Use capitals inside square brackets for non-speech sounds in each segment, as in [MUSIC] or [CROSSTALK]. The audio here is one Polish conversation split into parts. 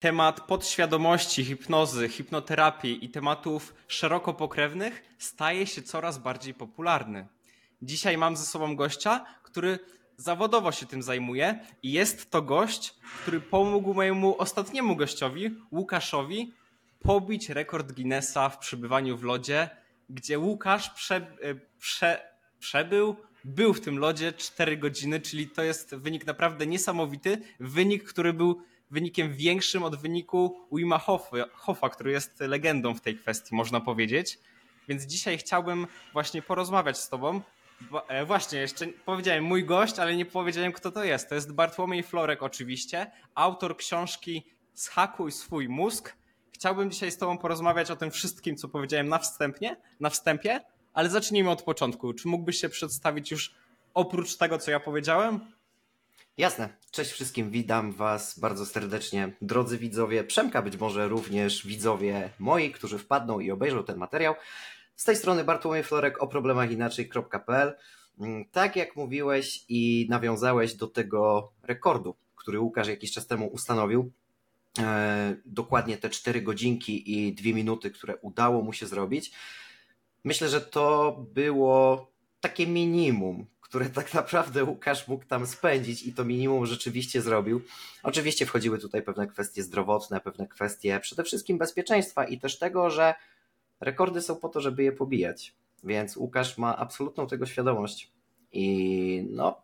Temat podświadomości, hipnozy, hipnoterapii i tematów szeroko pokrewnych staje się coraz bardziej popularny. Dzisiaj mam ze sobą gościa, który zawodowo się tym zajmuje i jest to gość, który pomógł mojemu ostatniemu gościowi, Łukaszowi, pobić rekord Guinnessa w przebywaniu w lodzie, gdzie Łukasz prze, e, prze, przebył, był w tym lodzie 4 godziny, czyli to jest wynik naprawdę niesamowity, wynik, który był wynikiem większym od wyniku Wima Hoffa, który jest legendą w tej kwestii, można powiedzieć. Więc dzisiaj chciałbym właśnie porozmawiać z Tobą. E, właśnie, jeszcze powiedziałem mój gość, ale nie powiedziałem, kto to jest. To jest Bartłomiej Florek, oczywiście, autor książki Zhakuj swój mózg. Chciałbym dzisiaj z Tobą porozmawiać o tym wszystkim, co powiedziałem na wstępie, na wstępie, ale zacznijmy od początku. Czy mógłbyś się przedstawić już oprócz tego, co ja powiedziałem? Jasne. Cześć wszystkim, witam Was bardzo serdecznie, drodzy widzowie. Przemka być może również widzowie moi, którzy wpadną i obejrzą ten materiał. Z tej strony Bartłomiej Florek o problemach inaczej.pl. Mm, tak jak mówiłeś i nawiązałeś do tego rekordu, który Łukasz jakiś czas temu ustanowił, e, dokładnie te 4 godzinki i 2 minuty, które udało mu się zrobić. Myślę, że to było takie minimum, które [LAUGHS] tak naprawdę Łukasz mógł tam spędzić i to minimum rzeczywiście zrobił. Oczywiście wchodziły tutaj pewne kwestie zdrowotne, pewne kwestie przede wszystkim bezpieczeństwa i też tego, że rekordy są po to, żeby je pobijać. Więc Łukasz ma absolutną tego świadomość. I no,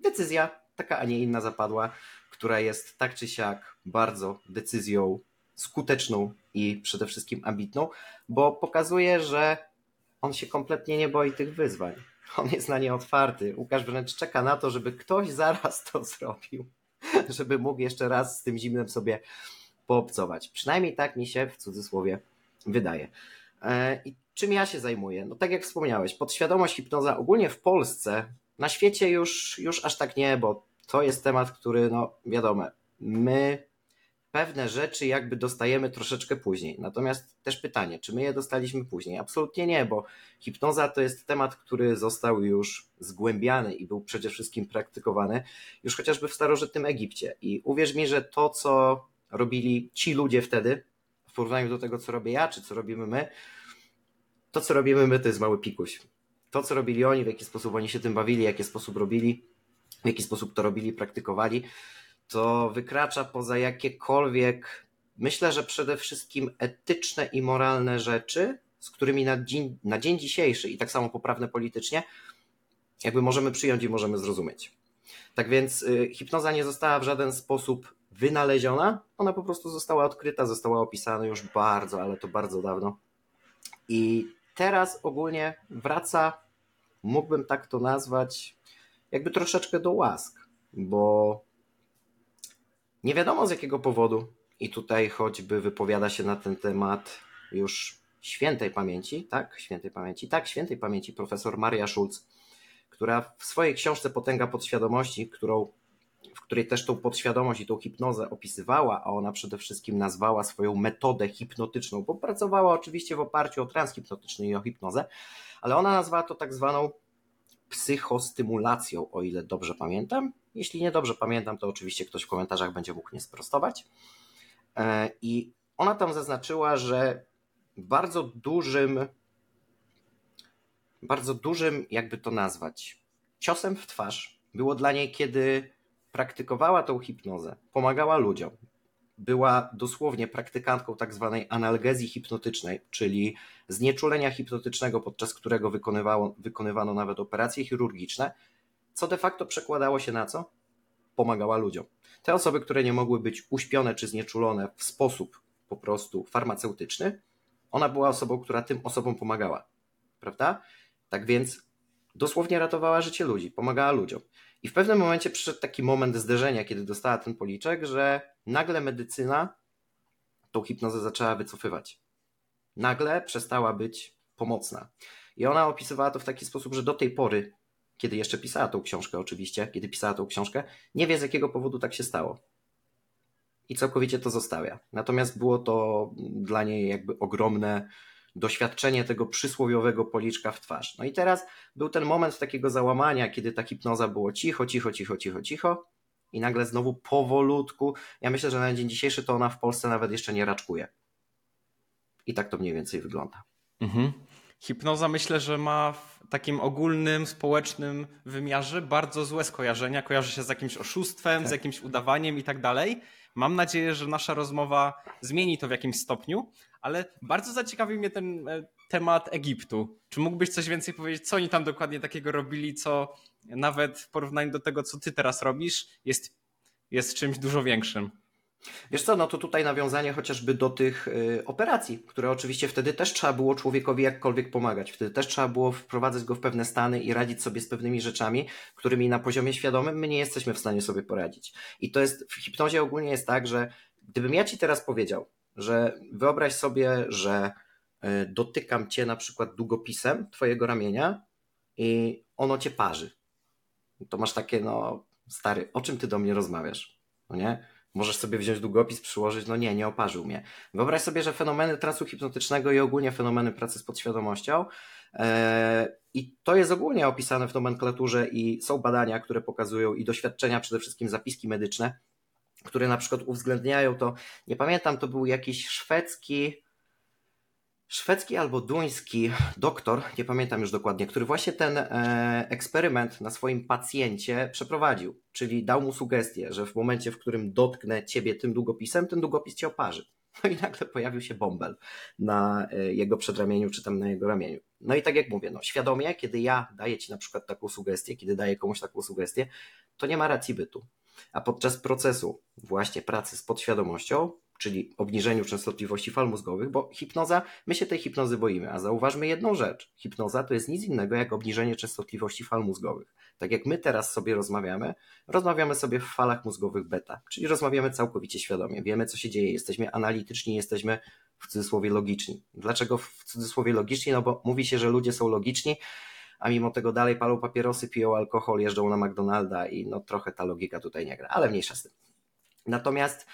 decyzja taka, a nie inna zapadła, która jest tak czy siak bardzo decyzją skuteczną i przede wszystkim ambitną, bo pokazuje, że on się kompletnie nie boi tych wyzwań. On jest na nie otwarty. Łukasz wręcz czeka na to, żeby ktoś zaraz to zrobił, żeby mógł jeszcze raz z tym zimnem sobie poobcować. Przynajmniej tak mi się w cudzysłowie wydaje. E, I czym ja się zajmuję? No tak jak wspomniałeś, podświadomość hipnoza ogólnie w Polsce, na świecie już, już aż tak nie, bo to jest temat, który, no wiadomo, my pewne rzeczy jakby dostajemy troszeczkę później. Natomiast też pytanie, czy my je dostaliśmy później? Absolutnie nie, bo hipnoza to jest temat, który został już zgłębiany i był przede wszystkim praktykowany już chociażby w starożytnym Egipcie. I uwierz mi, że to, co robili ci ludzie wtedy, w porównaniu do tego, co robię ja, czy co robimy my, to, co robimy my, to jest mały pikuś. To, co robili oni, w jaki sposób oni się tym bawili, w jaki sposób robili, w jaki sposób to robili, praktykowali, to wykracza poza jakiekolwiek, myślę, że przede wszystkim etyczne i moralne rzeczy, z którymi na dzień, na dzień dzisiejszy i tak samo poprawne politycznie, jakby możemy przyjąć i możemy zrozumieć. Tak więc y, hipnoza nie została w żaden sposób wynaleziona, ona po prostu została odkryta, została opisana już bardzo, ale to bardzo dawno. I teraz ogólnie wraca, mógłbym tak to nazwać, jakby troszeczkę do łask, bo nie wiadomo z jakiego powodu, i tutaj choćby wypowiada się na ten temat już świętej pamięci, tak, świętej pamięci, tak, świętej pamięci profesor Maria Schulz, która w swojej książce Potęga Podświadomości, którą, w której też tą podświadomość i tą hipnozę opisywała, a ona przede wszystkim nazwała swoją metodę hipnotyczną, bo pracowała oczywiście w oparciu o trans hipnotyczny i o hipnozę, ale ona nazwała to tak zwaną psychostymulacją, o ile dobrze pamiętam. Jeśli nie dobrze pamiętam, to oczywiście ktoś w komentarzach będzie mógł mnie sprostować. E, I ona tam zaznaczyła, że bardzo dużym, bardzo dużym, jakby to nazwać, ciosem w twarz było dla niej, kiedy praktykowała tą hipnozę, pomagała ludziom, była dosłownie praktykantką tak zwanej analgezji hipnotycznej, czyli znieczulenia hipnotycznego, podczas którego wykonywano nawet operacje chirurgiczne, co de facto przekładało się na co? Pomagała ludziom. Te osoby, które nie mogły być uśpione czy znieczulone w sposób po prostu farmaceutyczny, ona była osobą, która tym osobom pomagała. Prawda? Tak więc dosłownie ratowała życie ludzi, pomagała ludziom. I w pewnym momencie przyszedł taki moment zderzenia, kiedy dostała ten policzek, że nagle medycyna tą hipnozę zaczęła wycofywać. Nagle przestała być pomocna. I ona opisywała to w taki sposób, że do tej pory, kiedy jeszcze pisała tą książkę, oczywiście, kiedy pisała tą książkę, nie wie z jakiego powodu tak się stało. I całkowicie to zostawia. Natomiast było to dla niej jakby ogromne doświadczenie tego przysłowiowego policzka w twarz. No i teraz był ten moment takiego załamania, kiedy ta hipnoza było cicho, cicho, cicho, cicho, cicho i nagle znowu powolutku, ja myślę, że na dzień dzisiejszy to ona w Polsce nawet jeszcze nie raczkuje. I tak to mniej więcej wygląda. Mhm. Hipnoza myślę, że ma w takim ogólnym, społecznym wymiarze bardzo złe skojarzenia. Kojarzy się z jakimś oszustwem, Tak. z jakimś udawaniem i tak dalej. Mam nadzieję, że nasza rozmowa zmieni to w jakimś stopniu, ale bardzo zaciekawił mnie ten e, temat Egiptu. Czy mógłbyś coś więcej powiedzieć, co oni tam dokładnie takiego robili, co nawet w porównaniu do tego, co ty teraz robisz, jest, jest czymś dużo większym? Wiesz co, no to tutaj nawiązanie chociażby do tych y, operacji, które oczywiście wtedy też trzeba było człowiekowi jakkolwiek pomagać. Wtedy też trzeba było wprowadzać go w pewne stany i radzić sobie z pewnymi rzeczami, którymi na poziomie świadomym my nie jesteśmy w stanie sobie poradzić. I to jest, w hipnozie ogólnie jest tak, że gdybym ja ci teraz powiedział, że wyobraź sobie, że y, dotykam cię na przykład długopisem twojego ramienia i ono cię parzy. To masz takie, no stary, o czym ty do mnie rozmawiasz? No nie? Możesz sobie wziąć długopis, przyłożyć, no nie, nie oparzył mnie. Wyobraź sobie, że fenomeny transu hipnotycznego i ogólnie fenomeny pracy z podświadomością e, i to jest ogólnie opisane w nomenklaturze i są badania, które pokazują i doświadczenia, przede wszystkim zapiski medyczne, które na przykład uwzględniają to, nie pamiętam, to był jakiś szwedzki, szwedzki albo duński doktor, nie pamiętam już dokładnie, który właśnie ten e, eksperyment na swoim pacjencie przeprowadził. Czyli dał mu sugestię, że w momencie, w którym dotknę ciebie tym długopisem, ten długopis cię oparzy. No i nagle pojawił się bąbel na e, jego przedramieniu, czy tam na jego ramieniu. No i tak jak mówię, no świadomie, kiedy ja daję ci na przykład taką sugestię, kiedy daję komuś taką sugestię, to nie ma racji bytu. A podczas procesu właśnie pracy z podświadomością, czyli obniżeniu częstotliwości fal mózgowych, bo hipnoza, my się tej hipnozy boimy, a zauważmy jedną rzecz. Hipnoza to jest nic innego jak obniżenie częstotliwości fal mózgowych. Tak jak my teraz sobie rozmawiamy, rozmawiamy sobie w falach mózgowych beta, czyli rozmawiamy całkowicie świadomie. Wiemy, co się dzieje, jesteśmy analityczni, jesteśmy w cudzysłowie logiczni. Dlaczego w cudzysłowie logiczni? No bo mówi się, że ludzie są logiczni, a mimo tego dalej palą papierosy, piją alkohol, jeżdżą na McDonalda i no trochę ta logika tutaj nie gra, ale mniejsza z tym. Natomiast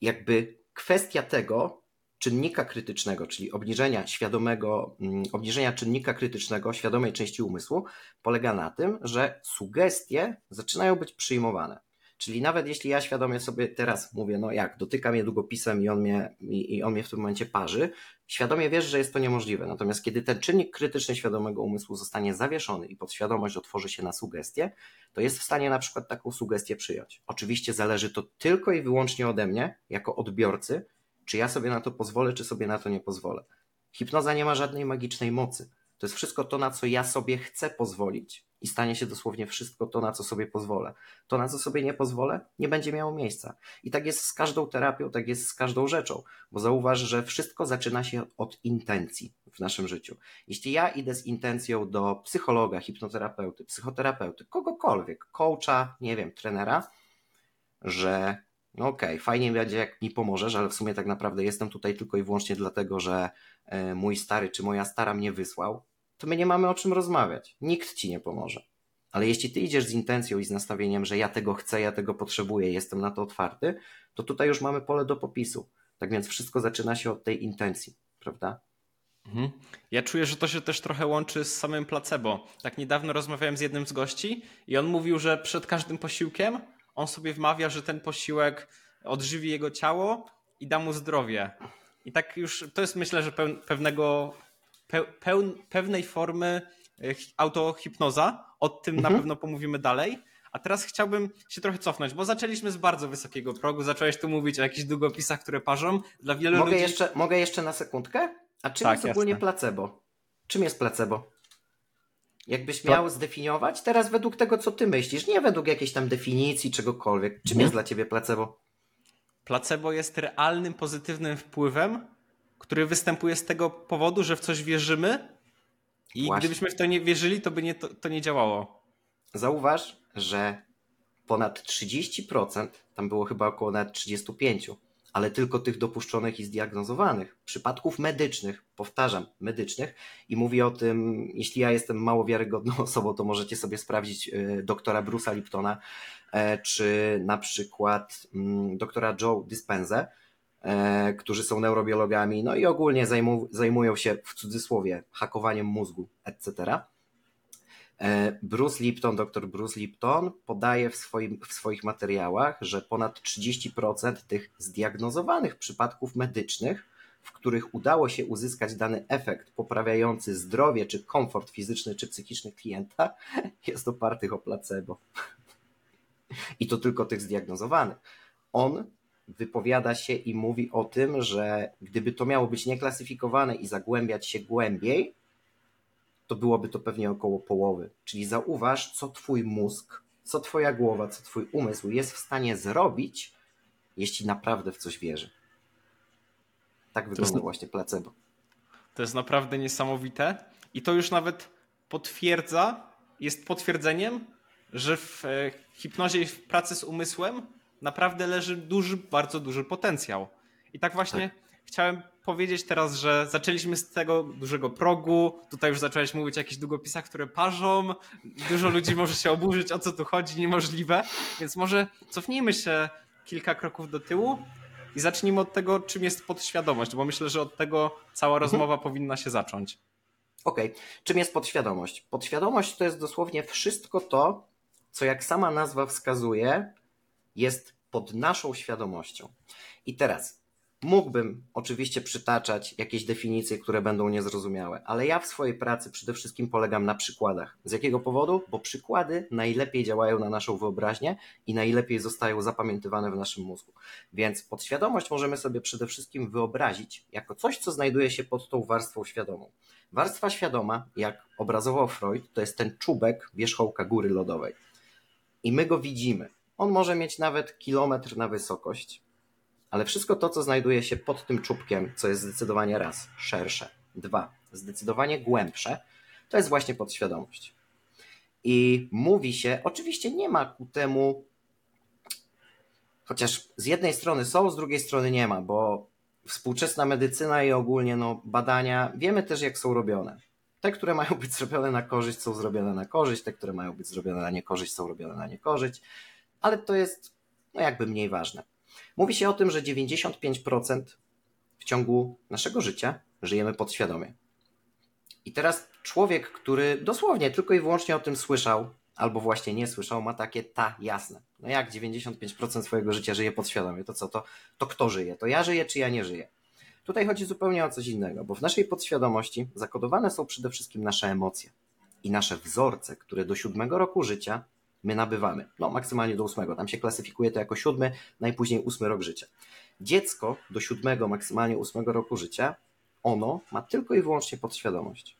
jakby kwestia tego czynnika krytycznego, czyli obniżenia świadomego, mm, obniżenia czynnika krytycznego świadomej części umysłu polega na tym, że sugestie zaczynają być przyjmowane. Czyli nawet jeśli ja świadomie sobie teraz mówię, no jak, dotykam je długopisem i on mnie, i, i on mnie w tym momencie parzy, świadomie wiesz, że jest to niemożliwe. Natomiast kiedy ten czynnik krytyczny świadomego umysłu zostanie zawieszony i podświadomość otworzy się na sugestie, to jest w stanie na przykład taką sugestię przyjąć. Oczywiście zależy to tylko i wyłącznie ode mnie, jako odbiorcy, czy ja sobie na to pozwolę, czy sobie na to nie pozwolę. Hipnoza nie ma żadnej magicznej mocy. To jest wszystko to, na co ja sobie chcę pozwolić. I stanie się dosłownie wszystko to, na co sobie pozwolę. To, na co sobie nie pozwolę, nie będzie miało miejsca. I tak jest z każdą terapią, tak jest z każdą rzeczą. Bo zauważ, że wszystko zaczyna się od intencji w naszym życiu. Jeśli ja idę z intencją do psychologa, hipnoterapeuty, psychoterapeuty, kogokolwiek, coacha, nie wiem, trenera, że no okej, okay, fajnie będzie, jak mi pomożesz, ale w sumie tak naprawdę jestem tutaj tylko i wyłącznie dlatego, że e, mój stary czy moja stara mnie wysłał, to my nie mamy o czym rozmawiać. Nikt ci nie pomoże. Ale jeśli ty idziesz z intencją i z nastawieniem, że ja tego chcę, ja tego potrzebuję, jestem na to otwarty, to tutaj już mamy pole do popisu. Tak więc wszystko zaczyna się od tej intencji, prawda? Mhm. Ja czuję, że to się też trochę łączy z samym placebo. Tak niedawno rozmawiałem z jednym z gości i on mówił, że przed każdym posiłkiem on sobie wmawia, że ten posiłek odżywi jego ciało i da mu zdrowie. I tak już to jest myślę, że pewnego, peł, pewnej formy autohipnoza. O tym mhm. na pewno pomówimy dalej. A teraz chciałbym się trochę cofnąć, bo zaczęliśmy z bardzo wysokiego progu. Zacząłeś tu mówić o jakichś długopisach, które parzą. Dla wielu mogę ludzi... Jeszcze, mogę jeszcze na sekundkę? A czym tak, jest ogólnie jasne. placebo? Czym jest placebo? Jakbyś miał zdefiniować teraz według tego, co ty myślisz, nie według jakiejś tam definicji, czegokolwiek. Czym Mhm. jest dla ciebie placebo? Placebo jest realnym, pozytywnym wpływem, który występuje z tego powodu, że w coś wierzymy i Właśnie. gdybyśmy w to nie wierzyli, to by nie, to, to nie działało. Zauważ, że ponad 30%, tam było chyba około nawet 35%, ale tylko tych dopuszczonych i zdiagnozowanych przypadków medycznych, powtarzam, medycznych, i mówię o tym, jeśli ja jestem mało wiarygodną [LAUGHS] osobą, to możecie sobie sprawdzić y, doktora Bruce'a Liptona, e, czy na przykład mm, doktora Joe Dispenza, e, którzy są neurobiologami, no i ogólnie zajmu, zajmują się w cudzysłowie hakowaniem mózgu, etc. E, Bruce Lipton, dr Bruce Lipton podaje w, swoim, w swoich materiałach, że ponad 30% tych zdiagnozowanych przypadków medycznych, w których udało się uzyskać dany efekt poprawiający zdrowie czy komfort fizyczny czy psychiczny klienta, [LAUGHS] jest opartych o placebo. I to tylko tych zdiagnozowanych. On wypowiada się i mówi o tym, że gdyby to miało być nieklasyfikowane i zagłębiać się głębiej, to byłoby to pewnie około połowy. Czyli zauważ, co twój mózg, co twoja głowa, co twój umysł jest w stanie zrobić, jeśli naprawdę w coś wierzy. Tak wygląda właśnie placebo. To jest naprawdę niesamowite i to już nawet potwierdza, jest potwierdzeniem, że w e, hipnozie i w pracy z umysłem naprawdę leży duży, bardzo duży potencjał. I tak właśnie tak. chciałem powiedzieć teraz, że zaczęliśmy z tego dużego progu. Tutaj już zacząłeś mówić o jakichś długopisach, które parzą. Dużo ludzi [LAUGHS] może się oburzyć, o co tu chodzi, niemożliwe. Więc może cofnijmy się kilka kroków do tyłu i zacznijmy od tego, czym jest podświadomość, bo myślę, że od tego cała mhm. rozmowa powinna się zacząć. Okej, okay. czym jest podświadomość? Podświadomość to jest dosłownie wszystko to, co jak sama nazwa wskazuje, jest pod naszą świadomością. I teraz mógłbym oczywiście przytaczać jakieś definicje, które będą niezrozumiałe, ale ja w swojej pracy przede wszystkim polegam na przykładach. Z jakiego powodu? Bo przykłady najlepiej działają na naszą wyobraźnię i najlepiej zostają zapamiętywane w naszym mózgu. Więc podświadomość możemy sobie przede wszystkim wyobrazić jako coś, co znajduje się pod tą warstwą świadomą. Warstwa świadoma, jak obrazował Freud, to jest ten czubek wierzchołka góry lodowej. I my go widzimy. On może mieć nawet kilometr na wysokość, ale wszystko to, co znajduje się pod tym czubkiem, co jest zdecydowanie raz szersze, dwa, zdecydowanie głębsze, to jest właśnie podświadomość. I mówi się, oczywiście nie ma ku temu, chociaż z jednej strony są, z drugiej strony nie ma, bo współczesna medycyna i ogólnie no, badania, wiemy też jak są robione. Te, które mają być zrobione na korzyść, są zrobione na korzyść, te, które mają być zrobione na niekorzyść, są robione na niekorzyść ale to jest no jakby mniej ważne. Mówi się o tym, że 95% w ciągu naszego życia żyjemy podświadomie. I teraz człowiek, który dosłownie tylko i wyłącznie o tym słyszał, albo właśnie nie słyszał, ma takie ta jasne. No jak 95% swojego życia żyje podświadomie, to co to? To kto żyje? To ja żyję, czy ja nie żyję? Tutaj chodzi zupełnie o coś innego, bo w naszej podświadomości zakodowane są przede wszystkim nasze emocje i nasze wzorce, które do siódmego roku życia my nabywamy. No, maksymalnie do ósmego. Tam się klasyfikuje to jako siódmy, najpóźniej ósmy rok życia. Dziecko do siódmego, maksymalnie ósmego roku życia, ono ma tylko i wyłącznie podświadomość.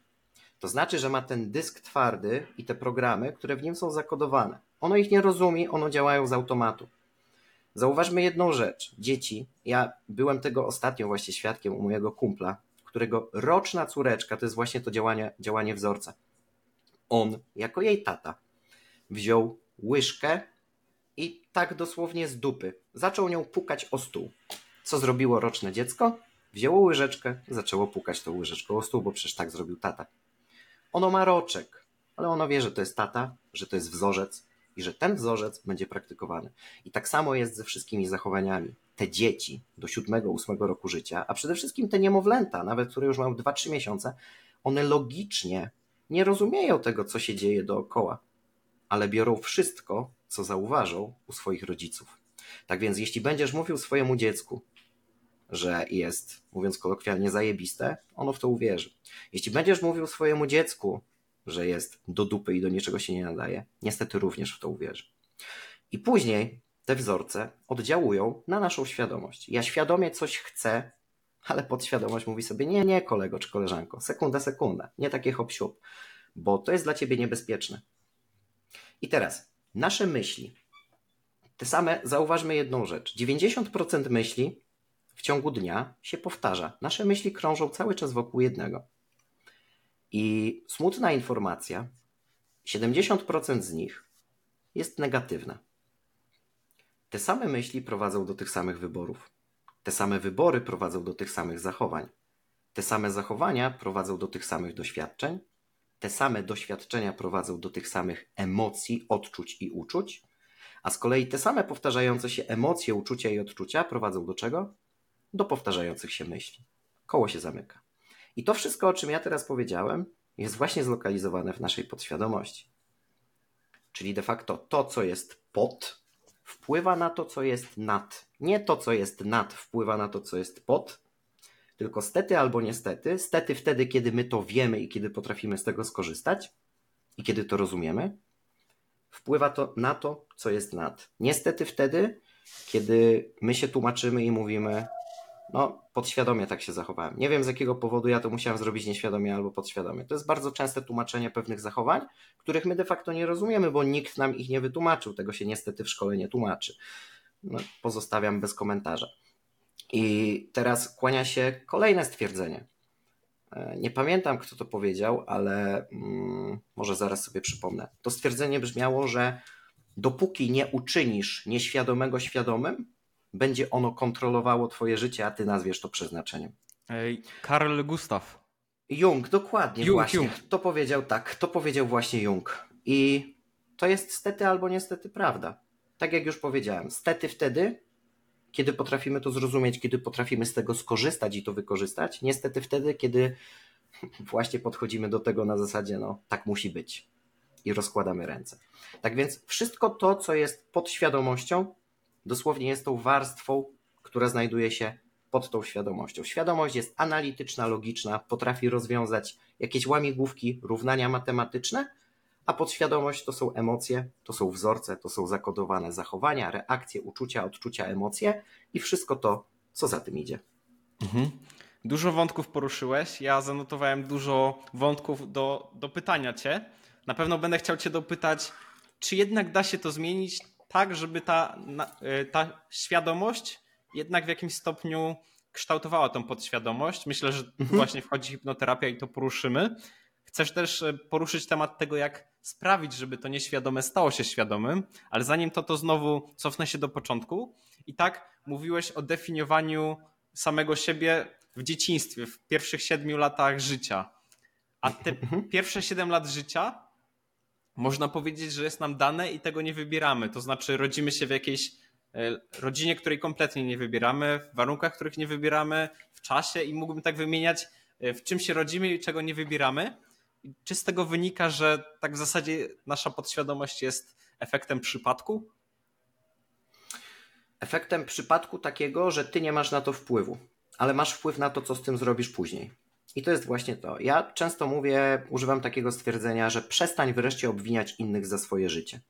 To znaczy, że ma ten dysk twardy i te programy, które w nim są zakodowane. Ono ich nie rozumie, one działają z automatu. Zauważmy jedną rzecz. Dzieci, ja byłem tego ostatnio właśnie świadkiem u mojego kumpla, którego roczna córeczka to jest właśnie to działanie, działanie wzorca. On, jako jej tata, wziął łyżkę i tak dosłownie z dupy zaczął nią pukać o stół. Co zrobiło roczne dziecko? Wzięło łyżeczkę, zaczęło pukać tą łyżeczką o stół, bo przecież tak zrobił tata. Ono ma roczek, ale ono wie, że to jest tata, że to jest wzorzec i że ten wzorzec będzie praktykowany. I tak samo jest ze wszystkimi zachowaniami. Te dzieci do 7-8 roku życia, a przede wszystkim te niemowlęta, nawet które już mają 2-3 miesiące, one logicznie nie rozumieją tego, co się dzieje dookoła ale biorą wszystko, co zauważą u swoich rodziców. Tak więc, jeśli będziesz mówił swojemu dziecku, że jest, mówiąc kolokwialnie, zajebiste, ono w to uwierzy. Jeśli będziesz mówił swojemu dziecku, że jest do dupy i do niczego się nie nadaje, niestety również w to uwierzy. I później te wzorce oddziałują na naszą świadomość. Ja świadomie coś chcę, ale podświadomość mówi sobie: Nie, nie, kolego czy koleżanko, sekunda, sekunda, nie takie hop bo to jest dla ciebie niebezpieczne. I teraz nasze myśli. Te same, zauważmy jedną rzecz. 90% myśli w ciągu dnia się powtarza. Nasze myśli krążą cały czas wokół jednego. I smutna informacja: 70% z nich jest negatywna. Te same myśli prowadzą do tych samych wyborów. Te same wybory prowadzą do tych samych zachowań. Te same zachowania prowadzą do tych samych doświadczeń, te same doświadczenia prowadzą do tych samych emocji, odczuć i uczuć, a z kolei te same powtarzające się emocje, uczucia i odczucia prowadzą do czego? Do powtarzających się myśli. Koło się zamyka. I to wszystko, o czym ja teraz powiedziałem, jest właśnie zlokalizowane w naszej podświadomości. Czyli de facto to, co jest pod, wpływa na to, co jest nad. Nie to, co jest nad, wpływa na to, co jest pod, tylko stety albo niestety. Stety wtedy, kiedy my to wiemy i kiedy potrafimy z tego skorzystać i kiedy to rozumiemy, wpływa to na to, co jest nad. Niestety wtedy, kiedy my się tłumaczymy i mówimy, no, podświadomie tak się zachowałem. Nie wiem z jakiego powodu ja to musiałem zrobić nieświadomie albo podświadomie. To jest bardzo częste tłumaczenie pewnych zachowań, których my de facto nie rozumiemy, bo nikt nam ich nie wytłumaczył. Tego się niestety w szkole nie tłumaczy. No, pozostawiam bez komentarza. I teraz kłania się kolejne stwierdzenie. E, nie pamiętam, kto to powiedział, ale mm, może zaraz sobie przypomnę. To stwierdzenie brzmiało, że dopóki nie uczynisz nieświadomego świadomym, będzie ono kontrolowało Twoje życie, a Ty nazwiesz to przeznaczeniem. Ej, Karl Gustav. Jung, dokładnie, Jung, właśnie. Jung. To powiedział tak, to powiedział właśnie Jung. I to jest stety albo niestety prawda. Tak jak już powiedziałem, stety wtedy, kiedy potrafimy to zrozumieć, kiedy potrafimy z tego skorzystać i to wykorzystać. Niestety wtedy, kiedy [LAUGHS] właśnie podchodzimy do tego na zasadzie, no tak musi być i rozkładamy ręce. Tak więc wszystko to, co jest pod świadomością, dosłownie jest tą warstwą, która znajduje się pod tą świadomością. Świadomość jest analityczna, logiczna, potrafi rozwiązać jakieś łamigłówki, równania matematyczne, a podświadomość to są emocje, to są wzorce, to są zakodowane zachowania, reakcje, uczucia, odczucia, emocje i wszystko to, co za tym idzie. Mhm. Dużo wątków poruszyłeś. Ja zanotowałem dużo wątków do, do pytania cię. Na pewno będę chciał cię dopytać, czy jednak da się to zmienić tak, żeby ta, y, ta świadomość jednak w jakimś stopniu kształtowała tą podświadomość. Myślę, że tu Mhm. właśnie wchodzi hipnoterapia i to poruszymy. Chcesz też y, poruszyć temat tego, jak sprawić, żeby to nieświadome stało się świadomym, ale zanim to, to znowu cofnę się do początku. I tak mówiłeś o definiowaniu samego siebie w dzieciństwie, w pierwszych siedmiu latach życia. A te Mhm. pierwsze siedem lat życia można powiedzieć, że jest nam dane i tego nie wybieramy. To znaczy, rodzimy się w jakiejś e, rodzinie, której kompletnie nie wybieramy, w warunkach, których nie wybieramy, w czasie i mógłbym tak wymieniać, e, w czym się rodzimy i czego nie wybieramy. Czy z tego wynika, że tak w zasadzie nasza podświadomość jest efektem przypadku? Efektem przypadku takiego, że ty nie masz na to wpływu, ale masz wpływ na to, co z tym zrobisz później. I to jest właśnie to. Ja często mówię, używam takiego stwierdzenia, że przestań wreszcie obwiniać innych za swoje życie.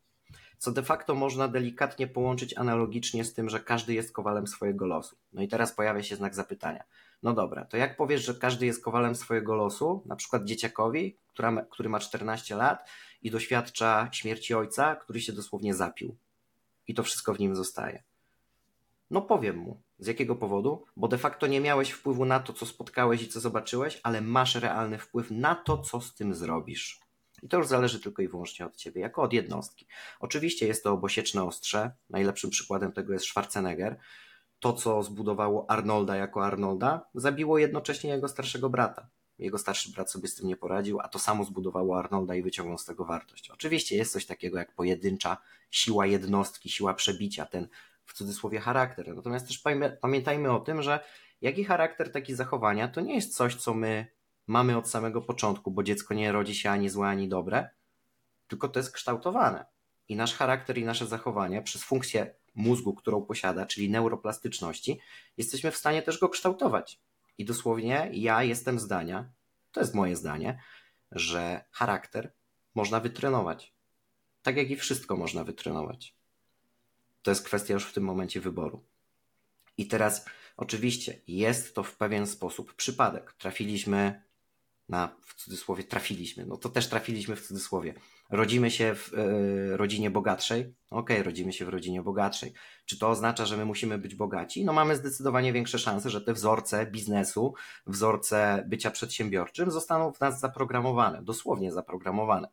Co de facto można delikatnie połączyć analogicznie z tym, że każdy jest kowalem swojego losu. No i teraz pojawia się znak zapytania. No dobra, to jak powiesz, że każdy jest kowalem swojego losu, na przykład dzieciakowi, która, który ma 14 lat i doświadcza śmierci ojca, który się dosłownie zapił. I to wszystko w nim zostaje. No powiem mu. Z jakiego powodu? Bo de facto nie miałeś wpływu na to, co spotkałeś i co zobaczyłeś, ale masz realny wpływ na to, co z tym zrobisz. I to już zależy tylko i wyłącznie od ciebie, jako od jednostki. Oczywiście jest to obosieczne ostrze. Najlepszym przykładem tego jest Schwarzenegger. To, co zbudowało Arnolda jako Arnolda, zabiło jednocześnie jego starszego brata. Jego starszy brat sobie z tym nie poradził, a to samo zbudowało Arnolda i wyciągnął z tego wartość. Oczywiście jest coś takiego jak pojedyncza siła jednostki, siła przebicia, ten w cudzysłowie charakter. Natomiast też pamię- pamiętajmy o tym, że jaki charakter, taki zachowania to nie jest coś, co my mamy od samego początku, bo dziecko nie rodzi się ani złe, ani dobre, tylko to jest kształtowane. I nasz charakter i nasze zachowanie przez funkcję mózgu, którą posiada, czyli neuroplastyczności, jesteśmy w stanie też go kształtować. I dosłownie ja jestem zdania, to jest moje zdanie, że charakter można wytrenować. Tak jak i wszystko można wytrenować. To jest kwestia już w tym momencie wyboru. I teraz, oczywiście, jest to w pewien sposób przypadek. Trafiliśmy na, w cudzysłowie, trafiliśmy, no to też trafiliśmy w cudzysłowie. Rodzimy się w e, rodzinie bogatszej. Okej, rodzimy się w rodzinie bogatszej. Czy to oznacza, że my musimy być bogaci? No mamy zdecydowanie większe szanse, że te wzorce biznesu, wzorce bycia przedsiębiorczym zostaną w nas zaprogramowane, dosłownie zaprogramowane.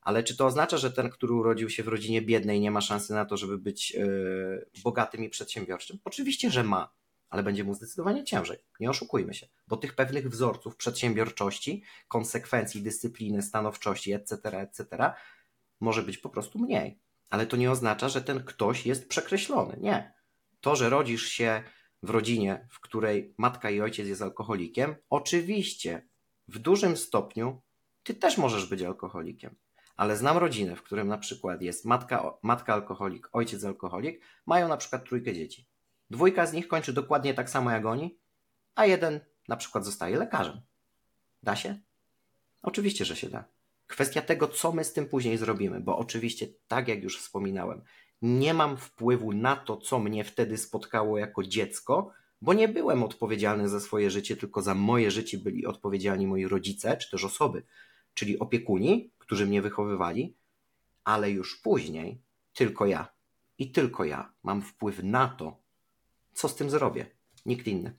Ale czy to oznacza, że ten, który urodził się w rodzinie biednej, nie ma szansy na to, żeby być e, bogatym i przedsiębiorczym? Oczywiście, że ma, ale będzie mu zdecydowanie ciężej. Nie oszukujmy się, bo tych pewnych wzorców przedsiębiorczości, konsekwencji, dyscypliny, stanowczości, etc., etc., może być po prostu mniej. Ale to nie oznacza, że ten ktoś jest przekreślony. Nie. To, że rodzisz się w rodzinie, w której matka i ojciec jest alkoholikiem, oczywiście w dużym stopniu ty też możesz być alkoholikiem. Ale znam rodziny, w którym na przykład jest matka, matka alkoholik, ojciec alkoholik, mają na przykład trójkę dzieci. Dwójka z nich kończy dokładnie tak samo jak oni, a jeden na przykład zostaje lekarzem. Da się? Oczywiście, że się da. Kwestia tego, co my z tym później zrobimy, bo oczywiście, tak jak już wspominałem, nie mam wpływu na to, co mnie wtedy spotkało jako dziecko, bo nie byłem odpowiedzialny za swoje życie, tylko za moje życie byli odpowiedzialni moi rodzice, czy też osoby, czyli opiekuni, którzy mnie wychowywali, ale już później tylko ja i tylko ja mam wpływ na to, co z tym zrobię. Nikt inny.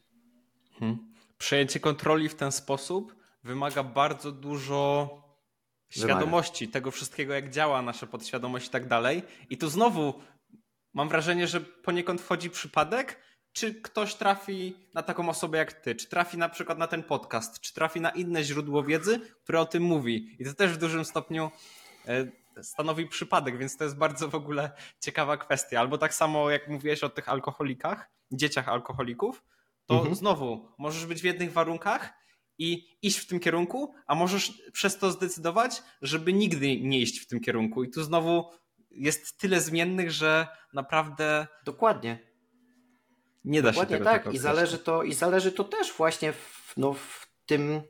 Hmm. Przejęcie kontroli w ten sposób wymaga bardzo dużo świadomości wymaga. tego wszystkiego, jak działa nasza podświadomość i tak dalej. I tu znowu mam wrażenie, że poniekąd wchodzi przypadek, czy ktoś trafi na taką osobę jak ty, czy trafi na przykład na ten podcast, czy trafi na inne źródło wiedzy, które o tym mówi. I to też w dużym stopniu e, stanowi przypadek, więc to jest bardzo w ogóle ciekawa kwestia. Albo tak samo jak mówiłeś o tych alkoholikach, dzieciach alkoholików, to mhm. znowu możesz być w jednych warunkach i iść w tym kierunku, a możesz przez to zdecydować, żeby nigdy nie iść w tym kierunku. I tu znowu jest tyle zmiennych, że naprawdę. Dokładnie. Nie da Dokładnie się tego tak. I zależy, to, I zależy to też właśnie w, no, w tym,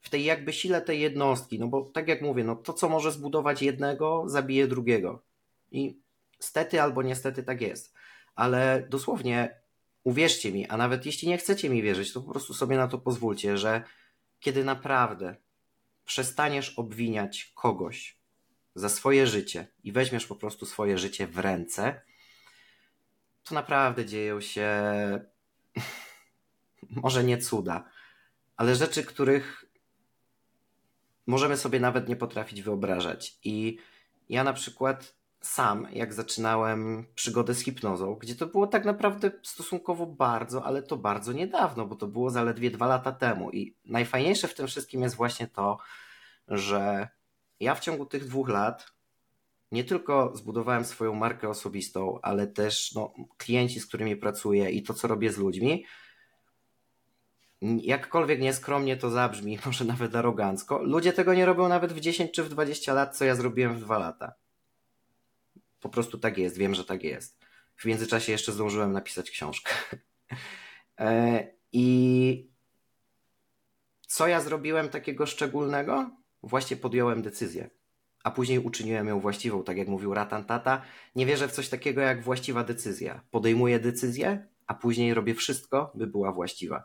w tej jakby sile tej jednostki. No bo tak jak mówię, no to co może zbudować jednego, zabije drugiego. I stety albo niestety tak jest. Ale dosłownie uwierzcie mi, a nawet jeśli nie chcecie mi wierzyć, to po prostu sobie na to pozwólcie, że kiedy naprawdę przestaniesz obwiniać kogoś za swoje życie i weźmiesz po prostu swoje życie w ręce, to naprawdę dzieją się [LAUGHS] może nie cuda, ale rzeczy, których możemy sobie nawet nie potrafić wyobrażać. I ja na przykład sam, jak zaczynałem przygodę z hipnozą, gdzie to było tak naprawdę stosunkowo bardzo, ale to bardzo niedawno, bo to było zaledwie dwa lata temu. I najfajniejsze w tym wszystkim jest właśnie to, że ja w ciągu tych dwóch lat nie tylko zbudowałem swoją markę osobistą, ale też no, klienci, z którymi pracuję i to, co robię z ludźmi. Jakkolwiek nieskromnie to zabrzmi, [LAUGHS] może nawet arogancko, ludzie tego nie robią nawet w 10 czy w 20 lat, co ja zrobiłem w dwa lata. Po prostu tak jest, wiem, że tak jest. W międzyczasie jeszcze zdążyłem napisać książkę. [LAUGHS] E, I co ja zrobiłem takiego szczególnego? Właśnie podjąłem decyzję a później uczyniłem ją właściwą, tak jak mówił Ratan Tata. Nie wierzę w coś takiego jak właściwa decyzja. Podejmuję decyzję, a później robię wszystko, by była właściwa.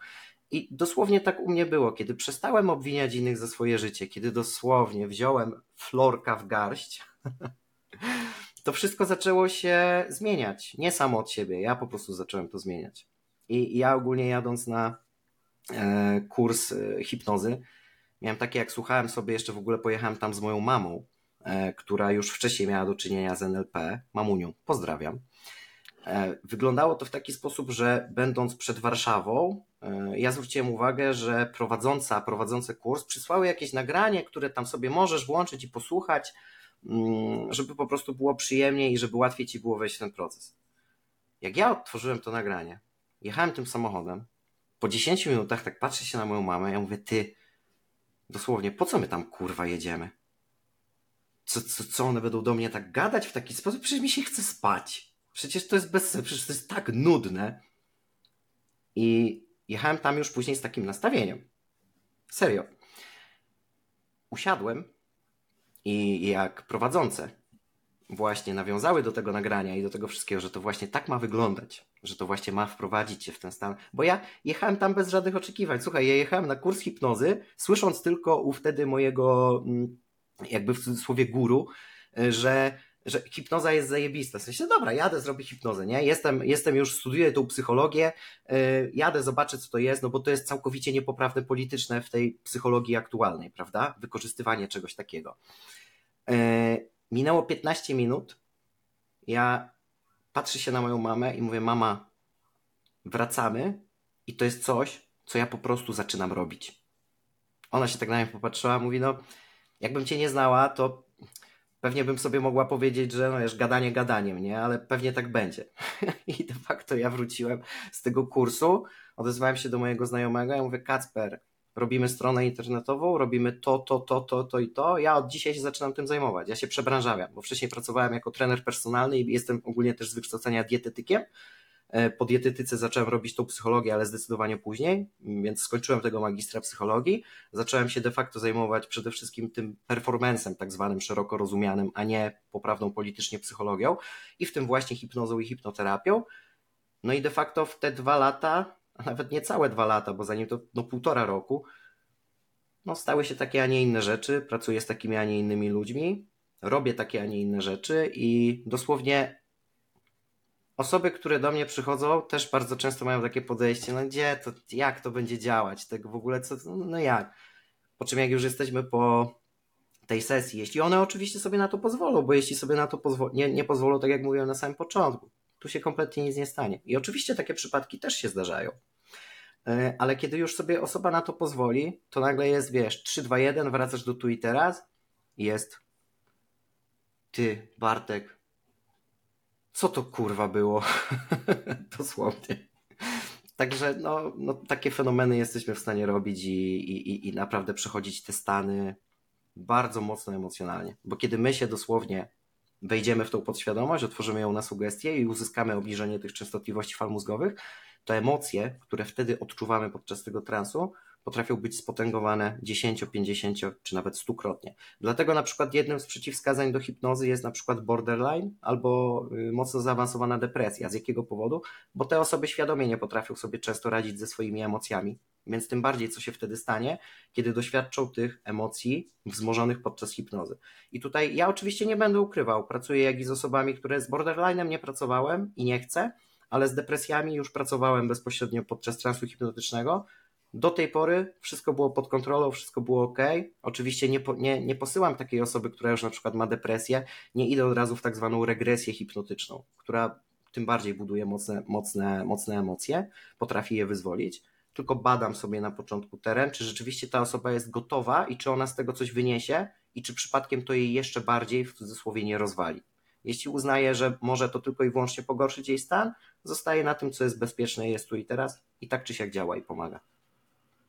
I dosłownie tak u mnie było, kiedy przestałem obwiniać innych za swoje życie, kiedy dosłownie wziąłem florka w garść, [LAUGHS] to wszystko zaczęło się zmieniać. Nie samo od siebie, ja po prostu zacząłem to zmieniać. I ja ogólnie jadąc na e, kurs e, hipnozy, miałem takie, jak słuchałem sobie, jeszcze w ogóle pojechałem tam z moją mamą, E, która już wcześniej miała do czynienia z NLP, mamunią, pozdrawiam. Wyglądało to w taki sposób, że będąc przed Warszawą, ja zwróciłem uwagę, że prowadząca, prowadzący kurs przysłały jakieś nagranie, które tam sobie możesz włączyć i posłuchać, mm, żeby po prostu było przyjemniej i żeby łatwiej ci było wejść w ten proces. Jak ja otworzyłem to nagranie, jechałem tym samochodem, po 10 minutach tak patrzę się na moją mamę, ja mówię, ty, dosłownie, po co my tam kurwa jedziemy? co, co, co one będą do mnie tak gadać w taki sposób? Przecież mi się chce spać. Przecież to jest bez sensu, przecież to jest tak nudne. I jechałem tam już później z takim nastawieniem. Serio. Usiadłem i jak prowadzące właśnie nawiązały do tego nagrania i do tego wszystkiego, że to właśnie tak ma wyglądać, że to właśnie ma wprowadzić cię w ten stan. Bo ja jechałem tam bez żadnych oczekiwań. Słuchaj, ja jechałem na kurs hipnozy, słysząc tylko u wtedy mojego mm, jakby w cudzysłowie guru, e, że, że hipnoza jest zajebista. W sensie, dobra, jadę, zrobię hipnozę, nie? Jestem, jestem już, studiuję tą psychologię, yy, jadę, zobaczę, co to jest, no bo to jest całkowicie niepoprawne polityczne w tej psychologii aktualnej, prawda? Wykorzystywanie czegoś takiego. Yy, minęło 15 minut, ja patrzę się na moją mamę i mówię, mama, wracamy i to jest coś, co ja po prostu zaczynam robić. Ona się tak na mnie popatrzyła, mówi, no jakbym cię nie znała, to pewnie bym sobie mogła powiedzieć, że no wiesz, gadanie gadaniem, nie? Ale pewnie tak będzie. [LAUGHS] I de facto ja wróciłem z tego kursu, odezwałem się do mojego znajomego ja mówię, Kacper, robimy stronę internetową, robimy to, to, to, to, to i to. Ja od dzisiaj się zaczynam tym zajmować. Ja się przebranżawiam, bo wcześniej pracowałem jako trener personalny i jestem ogólnie też z wykształcenia dietetykiem. E, po dietetyce zacząłem robić tą psychologię, ale zdecydowanie później, więc skończyłem tego magistra psychologii. Zacząłem się de facto zajmować przede wszystkim tym performancem, tak zwanym szeroko rozumianym, a nie poprawną politycznie psychologią i w tym właśnie hipnozą i hipnoterapią. No i de facto w te dwa lata, a nawet nie całe dwa lata, bo zanim to no półtora roku, no stały się takie, a nie inne rzeczy. Pracuję z takimi, a nie innymi ludźmi, robię takie, a nie inne rzeczy i dosłownie osoby, które do mnie przychodzą, też bardzo często mają takie podejście, no gdzie to, jak to będzie działać, tak w ogóle co, no jak. Po czym jak już jesteśmy po tej sesji, jeśli one oczywiście sobie na to pozwolą, bo jeśli sobie na to pozwo- nie, nie pozwolą, tak jak mówiłem na samym początku, tu się kompletnie nic nie stanie. I oczywiście takie przypadki też się zdarzają. E, ale kiedy już sobie osoba na to pozwoli, to nagle jest, wiesz, 3, 2, 1, wracasz do tu i teraz jest ty, Bartek, co to kurwa było? [LAUGHS] Dosłownie. Także no, no, takie fenomeny jesteśmy w stanie robić i, i, i naprawdę przechodzić te stany bardzo mocno emocjonalnie. Bo kiedy my się dosłownie wejdziemy w tą podświadomość, otworzymy ją na sugestie i uzyskamy obniżenie tych częstotliwości fal mózgowych, to emocje, które wtedy odczuwamy podczas tego transu, potrafią być spotęgowane 10, 50 czy nawet stukrotnie. Dlatego na przykład jednym z przeciwwskazań do hipnozy jest na przykład borderline albo y, mocno zaawansowana depresja. Z jakiego powodu? Bo te osoby świadomie nie potrafią sobie często radzić ze swoimi emocjami. Więc tym bardziej, co się wtedy stanie, kiedy doświadczą tych emocji wzmożonych podczas hipnozy. I tutaj ja oczywiście nie będę ukrywał, pracuję jak i z osobami, które z borderline'em nie pracowałem i nie chcę, ale z depresjami już pracowałem bezpośrednio podczas transu hipnotycznego, do tej pory wszystko było pod kontrolą, wszystko było ok. Oczywiście nie, po, nie, nie posyłam takiej osoby, która już na przykład ma depresję, nie idę od razu w tak zwaną regresję hipnotyczną, która tym bardziej buduje mocne, mocne, mocne emocje, potrafi je wyzwolić, tylko badam sobie na początku teren, czy rzeczywiście ta osoba jest gotowa i czy ona z tego coś wyniesie i czy przypadkiem to jej jeszcze bardziej w cudzysłowie nie rozwali. Jeśli uznaje, że może to tylko i wyłącznie pogorszyć jej stan, zostaje na tym, co jest bezpieczne, jest tu i teraz i tak czy siak działa i pomaga.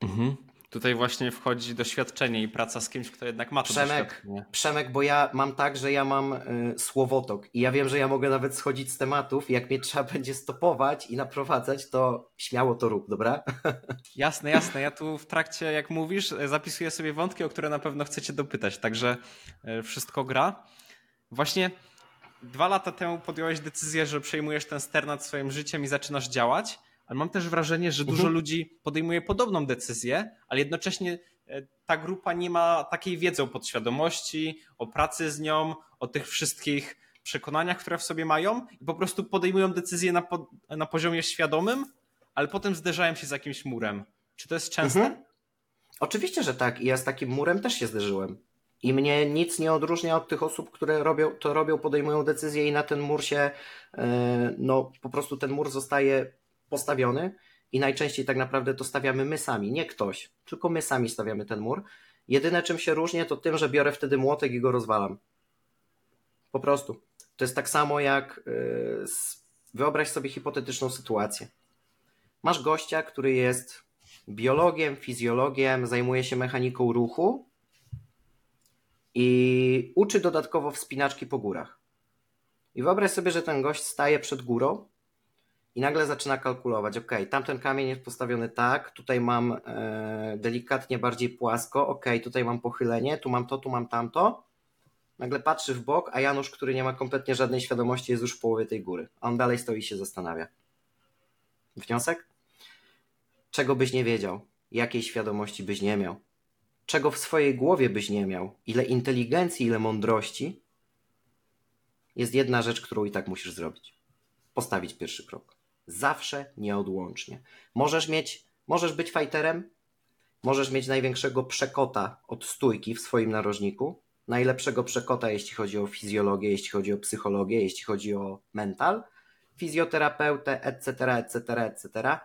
Mhm. Tutaj właśnie wchodzi doświadczenie i praca z kimś, kto jednak ma to Przemek, doświadczenie. Przemek, bo ja mam tak, że ja mam y, słowotok i ja wiem, że ja mogę nawet schodzić z tematów. Jak mnie trzeba [LAUGHS] będzie stopować i naprowadzać, to śmiało to rób, dobra? [LAUGHS] Jasne, jasne. Ja tu w trakcie, jak mówisz, e, zapisuję sobie wątki, o które na pewno chcecie dopytać, także e, wszystko gra. Właśnie dwa lata temu podjąłeś decyzję, że przejmujesz ten ster nad swoim życiem i zaczynasz działać ale mam też wrażenie, że dużo mhm. ludzi podejmuje podobną decyzję, ale jednocześnie e, ta grupa nie ma takiej wiedzy o podświadomości, o pracy z nią, o tych wszystkich przekonaniach, które w sobie mają i po prostu podejmują decyzje na, po, na poziomie świadomym, ale potem zderzają się z jakimś murem. Czy to jest częste? Mhm. Oczywiście, że tak. I ja z takim murem też się zderzyłem. I mnie nic nie odróżnia od tych osób, które robią, to robią, podejmują decyzje i na ten mur się, e, no po prostu ten mur zostaje postawiony i najczęściej tak naprawdę to stawiamy my sami, nie ktoś, tylko my sami stawiamy ten mur. Jedyne czym się różnię to tym, że biorę wtedy młotek i go rozwalam. Po prostu. To jest tak samo jak yy, wyobraź sobie hipotetyczną sytuację. Masz gościa, który jest biologiem, fizjologiem, zajmuje się mechaniką ruchu i uczy dodatkowo wspinaczki po górach. I wyobraź sobie, że ten gość staje przed górą i nagle zaczyna kalkulować, ok, tamten kamień jest postawiony tak, tutaj mam e, delikatnie bardziej płasko, ok, tutaj mam pochylenie, tu mam to, tu mam tamto. Nagle patrzy w bok, a Janusz, który nie ma kompletnie żadnej świadomości, jest już w połowie tej góry. A on dalej stoi i się zastanawia. Wniosek? Czego byś nie wiedział? Jakiej świadomości byś nie miał? Czego w swojej głowie byś nie miał? Ile inteligencji, ile mądrości? Jest jedna rzecz, którą i tak musisz zrobić. Postawić pierwszy krok. Zawsze nieodłącznie. Możesz mieć, możesz być fighterem, możesz mieć największego przekota od stójki w swoim narożniku, najlepszego przekota, jeśli chodzi o fizjologię, jeśli chodzi o psychologię, jeśli chodzi o mental, fizjoterapeutę, etc., etc., etc.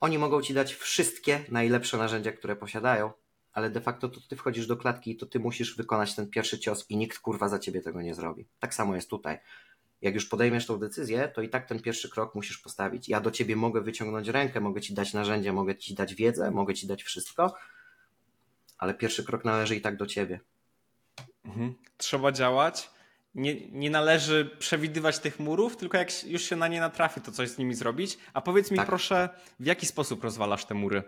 Oni mogą ci dać wszystkie najlepsze narzędzia, które posiadają, ale de facto to ty wchodzisz do klatki i to ty musisz wykonać ten pierwszy cios i nikt kurwa za ciebie tego nie zrobi. Tak samo jest tutaj jak już podejmiesz tą decyzję, to i tak ten pierwszy krok musisz postawić. Ja do ciebie mogę wyciągnąć rękę, mogę ci dać narzędzia, mogę ci dać wiedzę, mogę ci dać wszystko, ale pierwszy krok należy i tak do ciebie. Mhm. Trzeba działać. Nie, nie należy przewidywać tych murów, tylko jak już się na nie natrafi, to coś z nimi zrobić. A powiedz mi Tak. proszę, w jaki sposób rozwalasz te mury?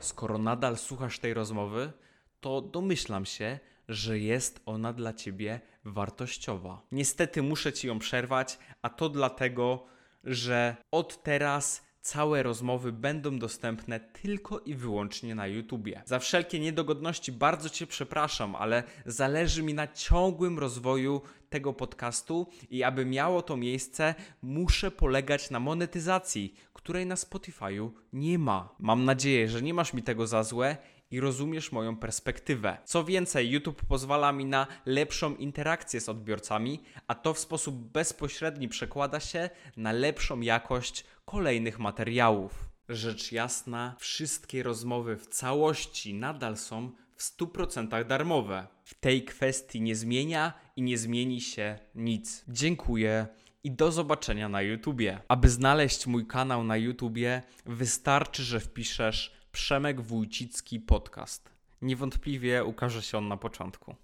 Skoro nadal słuchasz tej rozmowy, to domyślam się, że jest ona dla ciebie wartościowa. Niestety muszę ci ją przerwać, a to dlatego, że od teraz całe rozmowy będą dostępne tylko i wyłącznie na YouTubie. Za wszelkie niedogodności bardzo cię przepraszam, ale zależy mi na ciągłym rozwoju tego podcastu i aby miało to miejsce, muszę polegać na monetyzacji, której na Spotify'u nie ma. Mam nadzieję, że nie masz mi tego za złe i rozumiesz moją perspektywę. Co więcej, YouTube pozwala mi na lepszą interakcję z odbiorcami, a to w sposób bezpośredni przekłada się na lepszą jakość kolejnych materiałów. Rzecz jasna, wszystkie rozmowy w całości nadal są w 100% darmowe. W tej kwestii nie zmienia i nie zmieni się nic. Dziękuję i do zobaczenia na YouTubie. Aby znaleźć mój kanał na YouTubie, wystarczy, że wpiszesz Przemek Wójcicki Podcast. Niewątpliwie ukaże się on na początku.